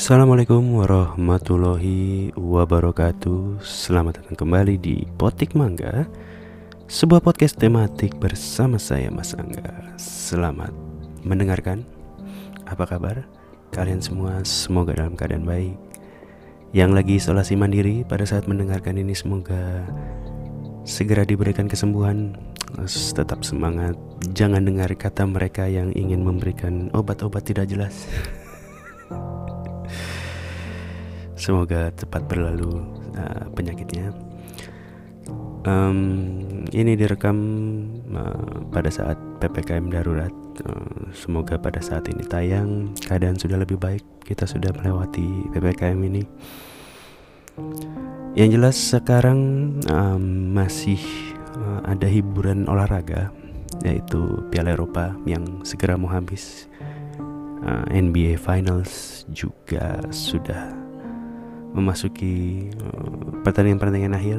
Assalamualaikum warahmatullahi wabarakatuh. Selamat datang kembali di Potik Mangga Sebuah podcast tematik bersama saya Mas Angga. Selamat mendengarkan. Apa kabar? Kalian semua? Semoga dalam keadaan baik. Yang lagi isolasi mandiri pada saat mendengarkan ini semoga Segera diberikan kesembuhan. Tetap semangat. Jangan dengar kata mereka yang ingin memberikan obat-obat tidak jelas Semoga cepat berlalu uh, penyakitnya. Um, ini direkam uh, pada saat ppkm darurat. Uh, semoga pada saat ini tayang keadaan sudah lebih baik. Kita sudah melewati ppkm ini. Yang jelas sekarang um, masih uh, ada hiburan olahraga yaitu Piala Eropa yang segera mau habis. Uh, NBA Finals juga sudah memasuki uh, pertandingan-pertandingan akhir.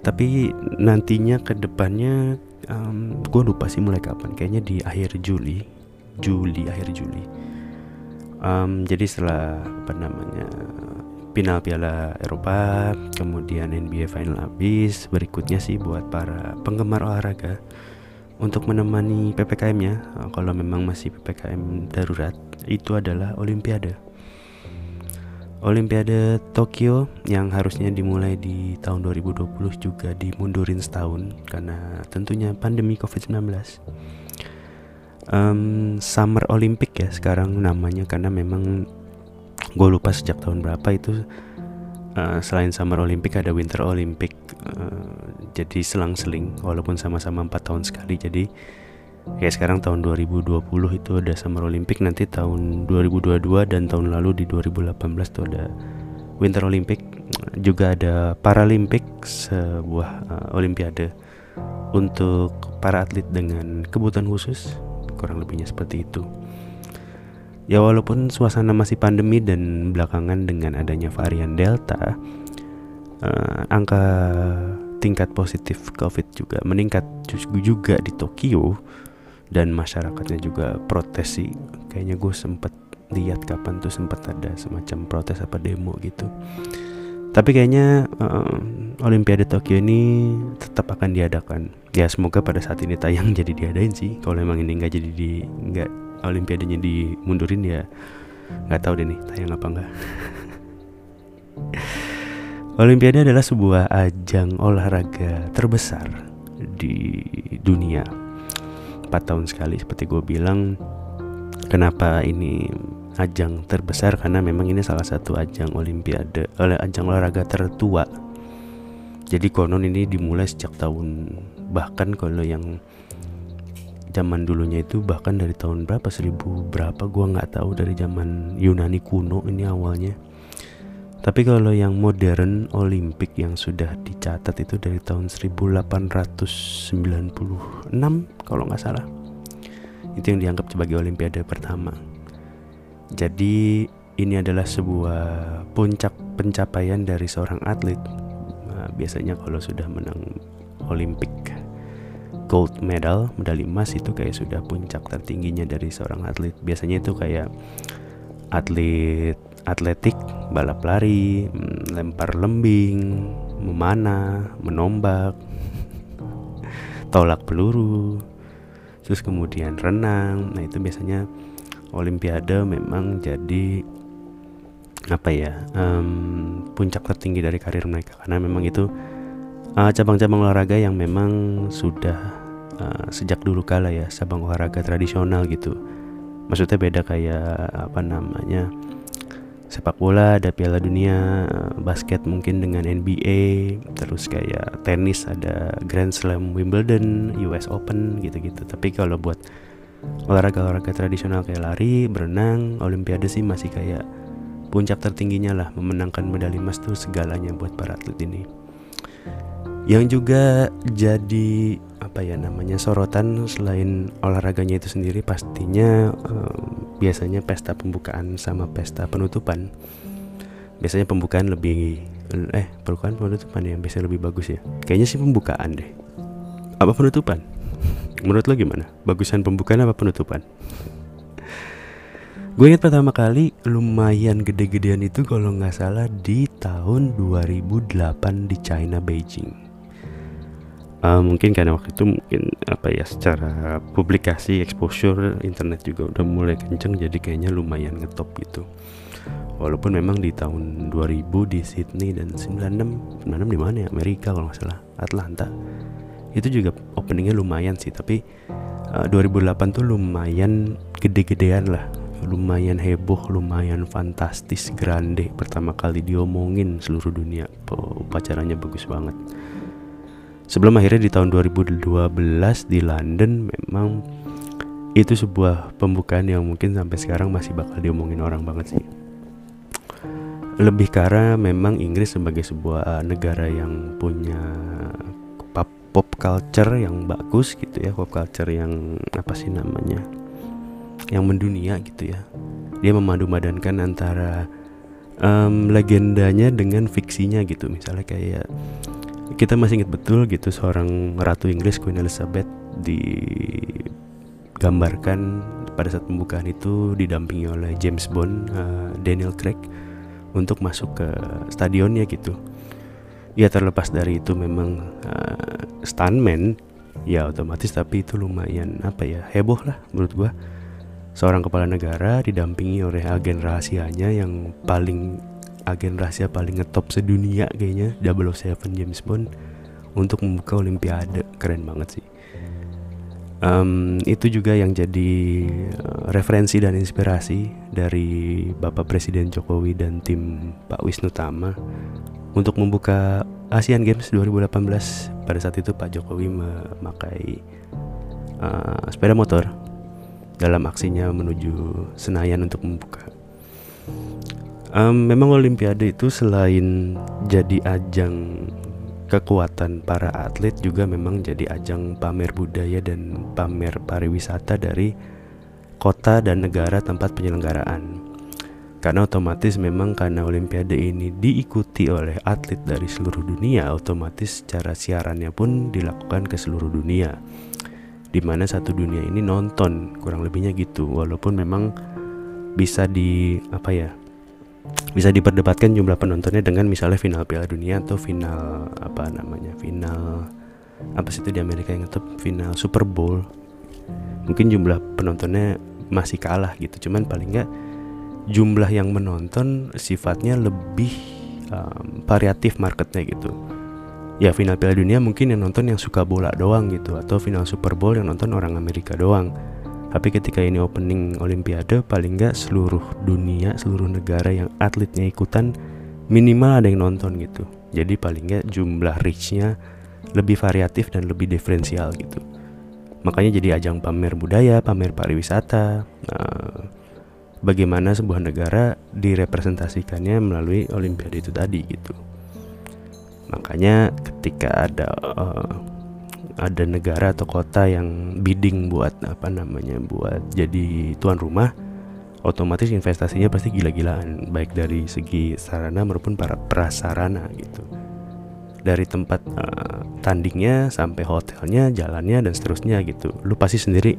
Tapi nantinya ke depannya um, gue lupa sih mulai kapan. Kayaknya di akhir Juli, Juli akhir Juli. Um, jadi setelah apa namanya final Piala Eropa, kemudian NBA Final habis, berikutnya sih buat para penggemar olahraga untuk menemani PPKM-nya, kalau memang masih PPKM darurat, itu adalah Olimpiade. Olimpiade Tokyo yang harusnya dimulai di tahun 2020 juga dimundurin setahun karena tentunya pandemi COVID-19. Um, Summer Olympic ya sekarang namanya karena memang gue lupa sejak tahun berapa itu uh, selain Summer Olympic ada Winter Olympic uh, jadi selang-seling walaupun sama-sama empat tahun sekali jadi kayak sekarang tahun 2020 itu ada Summer Olympic nanti tahun 2022 dan tahun lalu di 2018 itu ada Winter Olympic. Juga ada Paralympic sebuah uh, olimpiade untuk para atlet dengan kebutuhan khusus kurang lebihnya seperti itu. Ya walaupun suasana masih pandemi dan belakangan dengan adanya varian Delta uh, angka tingkat positif COVID juga meningkat juga di Tokyo dan masyarakatnya juga protes sih kayaknya gue sempet lihat kapan tuh sempat ada semacam protes apa demo gitu. Tapi kayaknya uh, Olimpiade Tokyo ini tetap akan diadakan. Ya semoga pada saat ini tayang jadi diadain sih. Kalau emang ini nggak jadi di nggak Olimpiadenya dimundurin ya nggak tahu deh nih tayang apa enggak Olimpiade adalah sebuah ajang olahraga terbesar di dunia 4 tahun sekali seperti gue bilang kenapa ini ajang terbesar? Karena memang ini salah satu ajang olimpiade oleh ajang olahraga tertua. Jadi konon ini dimulai sejak tahun bahkan kalau yang zaman dulunya itu bahkan dari tahun berapa? Seribu berapa? Gue nggak tahu dari zaman Yunani kuno ini awalnya tapi kalau yang modern Olimpik yang sudah dicatat itu dari tahun 1896 kalau nggak salah. Itu yang dianggap sebagai Olimpiade pertama. Jadi ini adalah sebuah puncak pencapaian dari seorang atlet. Nah, biasanya kalau sudah menang Olimpik gold medal, medali emas itu kayak sudah puncak tertingginya dari seorang atlet. Biasanya itu kayak atlet atletik, balap lari, lempar lembing, memanah, menombak, tolak peluru, terus kemudian renang. Nah, itu biasanya olimpiade memang jadi apa ya um, puncak tertinggi dari karir mereka karena memang itu cabang cabang-cabang olahraga yang memang sudah uh, sejak dulu kala ya cabang olahraga tradisional gitu maksudnya beda kayak apa namanya sepak bola ada Piala Dunia basket mungkin dengan NBA terus kayak tenis ada Grand Slam Wimbledon US Open gitu-gitu. Tapi kalau buat olahraga-olahraga tradisional kayak lari berenang Olimpiade sih masih kayak puncak tertingginya lah memenangkan medali emas tuh segalanya buat para atlet ini. Yang juga jadi apa ya namanya sorotan selain olahraganya itu sendiri pastinya um, biasanya pesta pembukaan sama pesta penutupan. Biasanya pembukaan lebih eh pembukaan penutupan yang biasanya lebih bagus ya. Kayaknya sih pembukaan deh. Apa penutupan? Menurut lo gimana? Bagusan pembukaan apa penutupan? Gue ingat pertama kali lumayan gede-gedean itu kalau nggak salah di tahun 2008 di China Beijing uh, mungkin karena waktu itu mungkin apa ya secara publikasi exposure internet juga udah mulai kenceng jadi kayaknya lumayan ngetop gitu. Walaupun memang di tahun 2000 di Sydney dan 96 96 di mana ya? Amerika kalau nggak salah Atlanta. Itu juga openingnya lumayan sih tapi uh, 2008 tuh lumayan gede-gedean lah. Lumayan heboh lumayan fantastis grande. Pertama kali diomongin seluruh dunia upacaranya bagus banget sebelum akhirnya di tahun 2012 di London memang itu sebuah pembukaan yang mungkin sampai sekarang masih bakal diomongin orang banget sih. Lebih karena memang Inggris sebagai sebuah negara yang punya pop, pop culture yang bagus gitu ya pop culture yang apa sih namanya yang mendunia gitu ya. Dia memadu-madankan antara um, legendanya dengan fiksinya gitu. Misalnya kayak kita masih ingat betul gitu seorang ratu Inggris Queen Elizabeth digambarkan pada saat pembukaan itu didampingi oleh James Bond uh, Daniel Craig untuk masuk ke stadionnya gitu. Ya terlepas dari itu memang uh, stuntman ya otomatis tapi itu lumayan apa ya heboh lah menurut gua. Seorang kepala negara didampingi oleh agen rahasianya yang paling agen rahasia paling ngetop sedunia kayaknya 007 James Bond untuk membuka olimpiade keren banget sih um, itu juga yang jadi uh, referensi dan inspirasi dari Bapak Presiden Jokowi dan tim Pak Wisnu Tama untuk membuka Asian Games 2018 pada saat itu Pak Jokowi memakai uh, sepeda motor dalam aksinya menuju Senayan untuk membuka. Um, memang Olimpiade itu selain jadi ajang kekuatan para atlet juga memang jadi ajang pamer budaya dan pamer pariwisata dari kota dan negara tempat penyelenggaraan. Karena otomatis memang karena olimpiade ini diikuti oleh atlet dari seluruh dunia, otomatis cara siarannya pun dilakukan ke seluruh dunia. Di mana satu dunia ini nonton, kurang lebihnya gitu. Walaupun memang bisa di apa ya? Bisa diperdebatkan jumlah penontonnya dengan misalnya final Piala Dunia atau final apa namanya final apa sih itu di Amerika yang tetap final Super Bowl. Mungkin jumlah penontonnya masih kalah gitu cuman paling nggak jumlah yang menonton sifatnya lebih um, variatif marketnya gitu. Ya final Piala Dunia mungkin yang nonton yang suka bola doang gitu atau final Super Bowl yang nonton orang Amerika doang tapi ketika ini opening Olimpiade paling nggak seluruh dunia seluruh negara yang atletnya ikutan minimal ada yang nonton gitu. Jadi paling nggak jumlah reachnya lebih variatif dan lebih diferensial gitu. Makanya jadi ajang pamer budaya pamer pariwisata nah, bagaimana sebuah negara direpresentasikannya melalui Olimpiade itu tadi gitu. Makanya ketika ada uh, ada negara atau kota yang bidding buat apa namanya buat jadi tuan rumah otomatis investasinya pasti gila-gilaan baik dari segi sarana maupun para prasarana gitu. Dari tempat uh, tandingnya sampai hotelnya jalannya dan seterusnya gitu. Lu pasti sendiri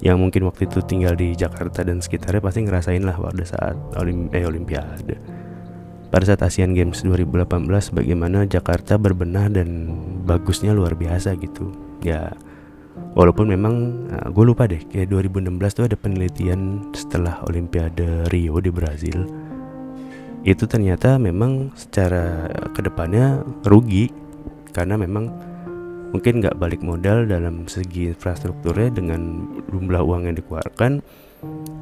yang mungkin waktu itu tinggal di Jakarta dan sekitarnya pasti ngerasain lah pada saat olim eh, olimpiade pada saat Asian Games 2018 bagaimana Jakarta berbenah dan bagusnya luar biasa gitu. Ya walaupun memang nah, gue lupa deh kayak 2016 tuh ada penelitian setelah Olimpiade Rio di Brazil. Itu ternyata memang secara ke depannya rugi karena memang mungkin nggak balik modal dalam segi infrastrukturnya dengan jumlah uang yang dikeluarkan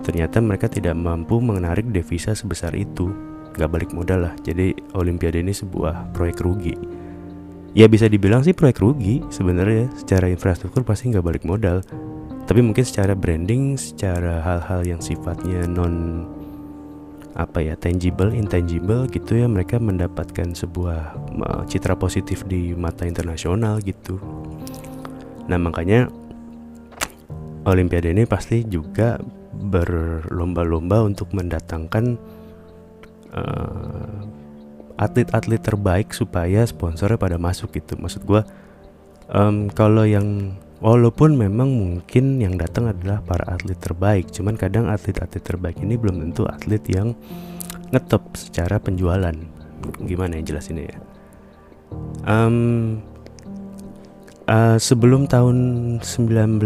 ternyata mereka tidak mampu menarik devisa sebesar itu nggak balik modal lah. Jadi Olimpiade ini sebuah proyek rugi. Ya bisa dibilang sih proyek rugi sebenarnya. Secara infrastruktur pasti nggak balik modal. Tapi mungkin secara branding secara hal-hal yang sifatnya non apa ya tangible intangible gitu ya mereka mendapatkan sebuah citra positif di mata internasional gitu. Nah makanya Olimpiade ini pasti juga berlomba-lomba untuk mendatangkan uh, atlet-atlet terbaik supaya sponsornya pada masuk gitu. Maksud gue um, kalau yang walaupun memang mungkin yang datang adalah para atlet terbaik cuman kadang atlet-atlet terbaik ini belum tentu atlet yang ngetop secara penjualan. Gimana yang jelas ini ya? Um, uh, sebelum tahun 19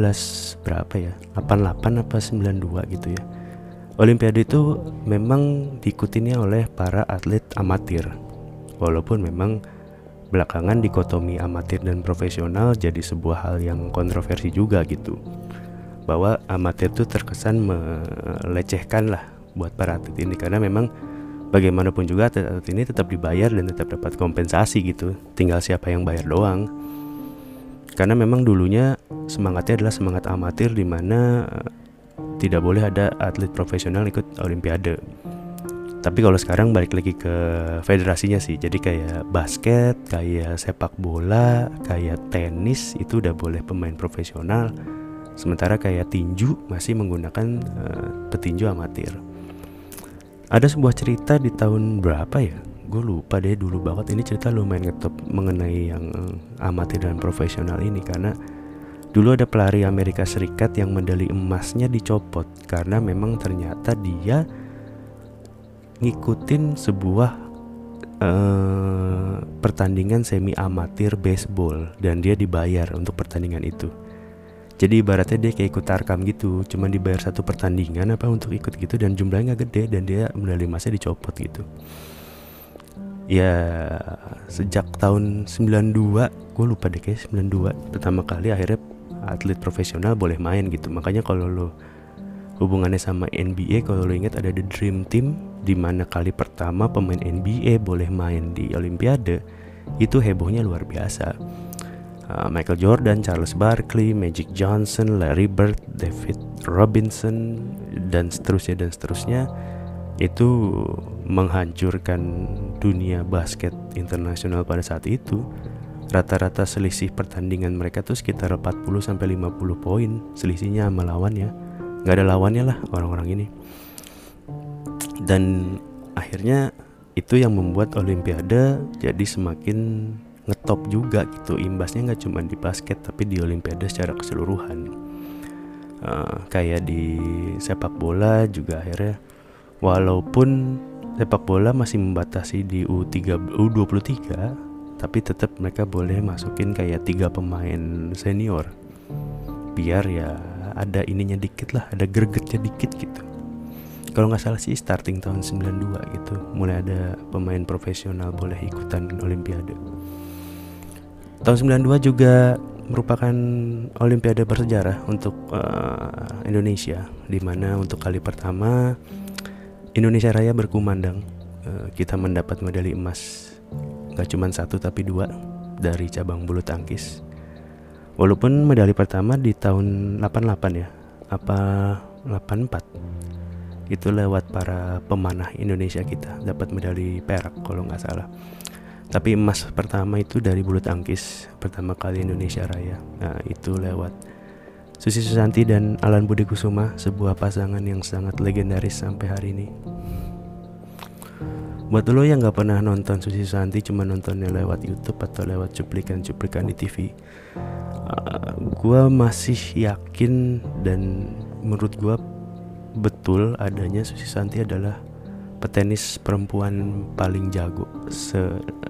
berapa ya? 88 apa 92 gitu ya Olimpiade itu memang diikutinya oleh para atlet amatir. Walaupun memang belakangan dikotomi amatir dan profesional jadi sebuah hal yang kontroversi juga gitu. Bahwa amatir itu terkesan melecehkan lah buat para atlet ini. Karena memang bagaimanapun juga atlet-atlet ini tetap dibayar dan tetap dapat kompensasi gitu. Tinggal siapa yang bayar doang. Karena memang dulunya semangatnya adalah semangat amatir di mana tidak boleh ada atlet profesional ikut olimpiade. Tapi kalau sekarang balik lagi ke federasinya sih. Jadi kayak basket kayak sepak bola kayak tenis itu udah boleh pemain profesional. Sementara kayak tinju masih menggunakan uh, petinju amatir. Ada sebuah cerita di tahun berapa ya? Gue lupa deh dulu banget. Ini cerita lumayan ngetop mengenai yang amatir dan profesional ini. Karena dulu ada pelari Amerika Serikat yang medali emasnya dicopot karena memang ternyata dia ngikutin sebuah uh, pertandingan semi amatir baseball dan dia dibayar untuk pertandingan itu. Jadi ibaratnya dia kayak ikut tarkam gitu cuman dibayar satu pertandingan apa untuk ikut gitu dan jumlahnya gak gede dan dia medali emasnya dicopot gitu. Ya sejak tahun 92 gue lupa deh kayak 92 pertama kali akhirnya atlet profesional boleh main gitu makanya kalau lo hubungannya sama NBA kalau lo ingat ada the dream team di mana kali pertama pemain NBA boleh main di Olimpiade itu hebohnya luar biasa uh, Michael Jordan, Charles Barkley, Magic Johnson, Larry Bird, David Robinson dan seterusnya dan seterusnya itu menghancurkan dunia basket internasional pada saat itu. Rata-rata selisih pertandingan mereka tuh sekitar 40 sampai 50 poin selisihnya sama lawannya. Gak ada lawannya lah orang-orang ini. Dan akhirnya itu yang membuat Olimpiade jadi semakin ngetop juga gitu imbasnya nggak cuma di basket tapi di olimpiade secara keseluruhan uh, kayak di sepak bola juga akhirnya walaupun sepak bola masih membatasi di U3 U23 tapi tetap mereka boleh masukin kayak tiga pemain senior. Biar ya ada ininya dikit lah ada gregetnya dikit gitu. Kalau nggak salah sih starting tahun 92 gitu mulai ada pemain profesional boleh ikutan olimpiade. Tahun 92 juga merupakan olimpiade bersejarah untuk uh, Indonesia di mana untuk kali pertama Indonesia Raya berkumandang uh, kita mendapat medali emas gak cuma satu tapi dua dari cabang bulu tangkis. Walaupun medali pertama di tahun 88 ya apa 84 itu lewat para pemanah Indonesia kita dapat medali perak kalau nggak salah. Tapi emas pertama itu dari bulu tangkis pertama kali Indonesia Raya. Nah itu lewat Susi Susanti dan Alan Budi Kusuma sebuah pasangan yang sangat legendaris sampai hari ini buat lo yang gak pernah nonton Susi Susanti cuma nontonnya lewat YouTube atau lewat cuplikan-cuplikan di TV uh, gue masih yakin dan menurut gue betul adanya Susi Susanti adalah petenis perempuan paling jago se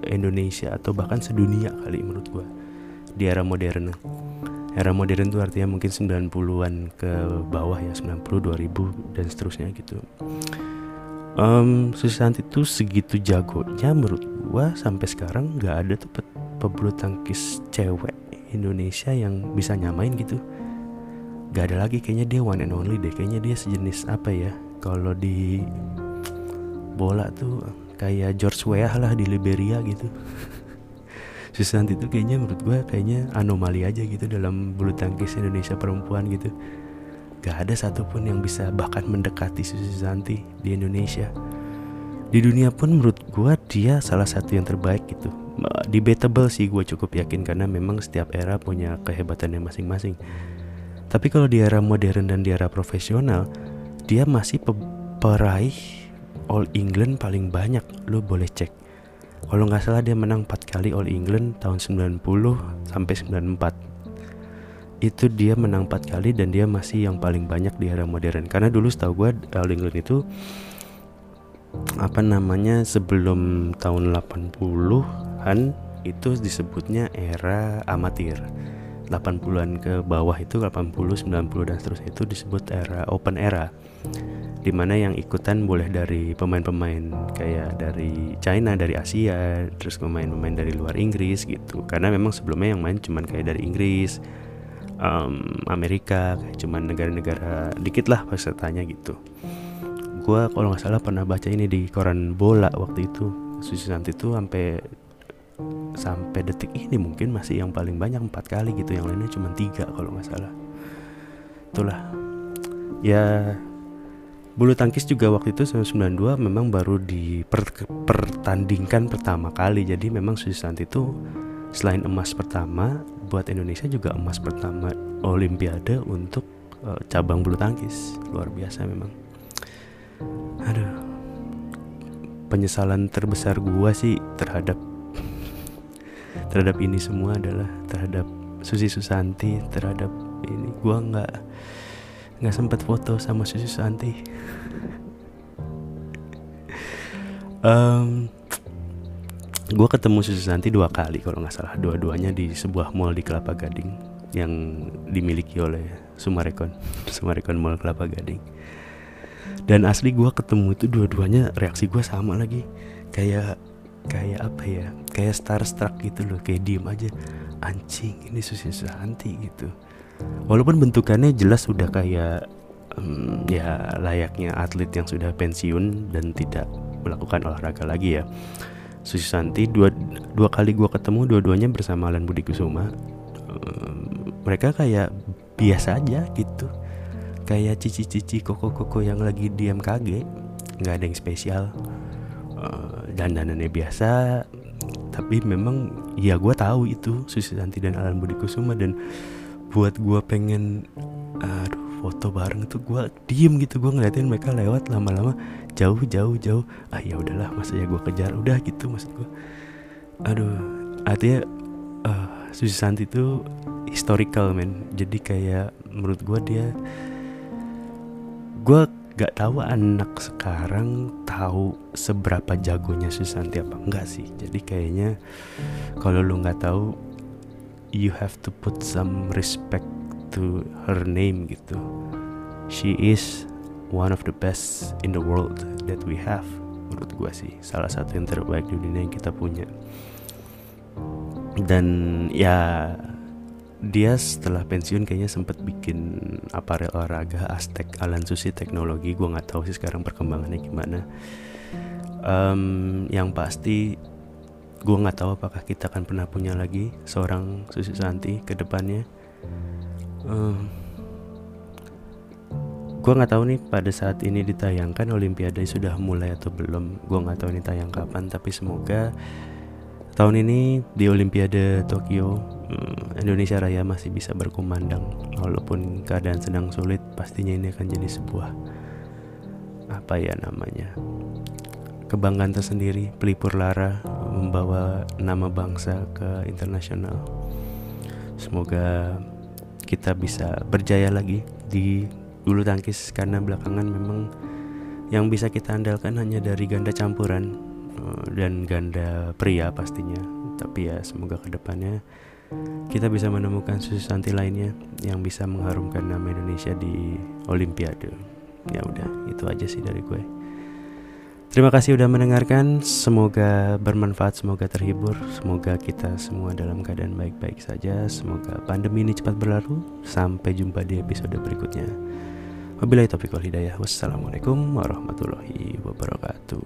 Indonesia atau bahkan sedunia kali menurut gua di era modern. Era modern itu artinya mungkin 90-an ke bawah ya, 90 2000 dan seterusnya gitu. Um, Susanti itu segitu jagonya menurut gua sampai sekarang nggak ada tuh pebulu tangkis cewek Indonesia yang bisa nyamain gitu. Gak ada lagi kayaknya dia one and only deh. Kayaknya dia sejenis apa ya? Kalau di bola tuh kayak George Weah lah di Liberia gitu Susanti itu kayaknya menurut gue kayaknya anomali aja gitu dalam bulu tangkis Indonesia perempuan gitu gak ada satupun yang bisa bahkan mendekati Susanti di Indonesia. Di dunia pun menurut gue dia salah satu yang terbaik gitu. Debatable sih gue cukup yakin karena memang setiap era punya kehebatannya masing-masing. Tapi kalau di era modern dan di era profesional dia masih peraih All England paling banyak. Lo boleh cek. Kalau nggak salah dia menang 4 kali All England tahun 90 sampai 94 itu dia menang empat kali dan dia masih yang paling banyak di era modern. Karena dulu setahu gue All England itu apa namanya sebelum tahun 80-an itu disebutnya era amatir. 80-an ke bawah itu 80, 90 dan seterusnya itu disebut era open era. Di mana yang ikutan boleh dari pemain-pemain kayak dari China, dari Asia, terus pemain-pemain dari luar Inggris gitu. Karena memang sebelumnya yang main cuman kayak dari Inggris, um, Amerika, kayak cuman negara-negara dikit lah pesertanya gitu. Gua kalau nggak salah pernah baca ini di koran bola waktu itu. Susi Santi itu sampai sampai detik ini mungkin masih yang paling banyak empat kali gitu yang lainnya cuma tiga kalau nggak salah itulah ya bulu tangkis juga waktu itu 1992 memang baru dipertandingkan pertama kali jadi memang Susanti itu selain emas pertama buat Indonesia juga emas pertama Olimpiade untuk uh, cabang bulu tangkis. Luar biasa memang. Aduh. Penyesalan terbesar gua sih terhadap terhadap ini semua adalah terhadap Susi Susanti terhadap ini. Gua nggak nggak sempat foto sama Susi Santi um, gue ketemu Susi Santi dua kali kalau nggak salah. Dua-duanya di sebuah mall di Kelapa Gading yang dimiliki oleh Sumarekon Sumarekon Mall Kelapa Gading. Dan asli gue ketemu itu dua-duanya reaksi gue sama lagi. Kayak kayak apa ya? Kayak starstruck gitu loh kayak diem aja. Anjing ini Susi Santi gitu. Walaupun bentukannya jelas sudah kayak um, ya layaknya atlet yang sudah pensiun dan tidak melakukan olahraga lagi ya Susi Santi dua dua kali gue ketemu dua-duanya bersama Alan Budi Kusuma. Um, mereka kayak biasa aja gitu. Kayak cici-cici koko-koko yang lagi di MKG nggak ada yang spesial. Uh, dandanannya biasa tapi memang ya gue tahu itu Susi Santi dan Alan Budi Kusuma. Dan buat gue pengen aduh foto bareng tuh gue diem gitu gue ngeliatin mereka lewat lama-lama jauh jauh jauh. Ah ya udahlah masa ya gue kejar? Udah gitu maksud gue aduh artinya uh, Susi Santi itu historical men. Jadi kayak menurut gue dia gue gak tahu anak sekarang tahu seberapa jagonya Susanti apa enggak sih. Jadi kayaknya kalau lu nggak tahu you have to put some respect to her name gitu. She is one of the best in the world that we have menurut gue sih. Salah satu yang terbaik di dunia yang kita punya. Dan ya dia setelah pensiun kayaknya sempat bikin aparel olahraga Aztec Alan Susi teknologi gue nggak tahu sih sekarang perkembangannya gimana. Um, yang pasti gue nggak tahu apakah kita akan pernah punya lagi seorang Susi Santi ke depannya um, gue nggak tahu nih pada saat ini ditayangkan Olimpiade sudah mulai atau belum. Gue nggak tahu ini tayang kapan tapi semoga tahun ini di Olimpiade Tokyo Indonesia Raya masih bisa berkumandang. Walaupun keadaan sedang sulit pastinya ini akan jadi sebuah apa ya namanya kebanggaan tersendiri. Pelipur lara membawa nama bangsa ke internasional. Semoga kita bisa berjaya lagi di bulu tangkis karena belakangan memang yang bisa kita andalkan hanya dari ganda campuran eh, dan ganda pria pastinya. Tapi ya semoga ke depannya kita bisa menemukan Susanti lainnya yang bisa mengharumkan nama Indonesia di Olimpiade. Ya udah itu aja sih dari gue Terima kasih sudah mendengarkan. Semoga bermanfaat, semoga terhibur, semoga kita semua dalam keadaan baik-baik saja. Semoga pandemi ini cepat berlalu. Sampai jumpa di episode berikutnya. Wabillahi taufiq wal hidayah. Wassalamualaikum warahmatullahi wabarakatuh.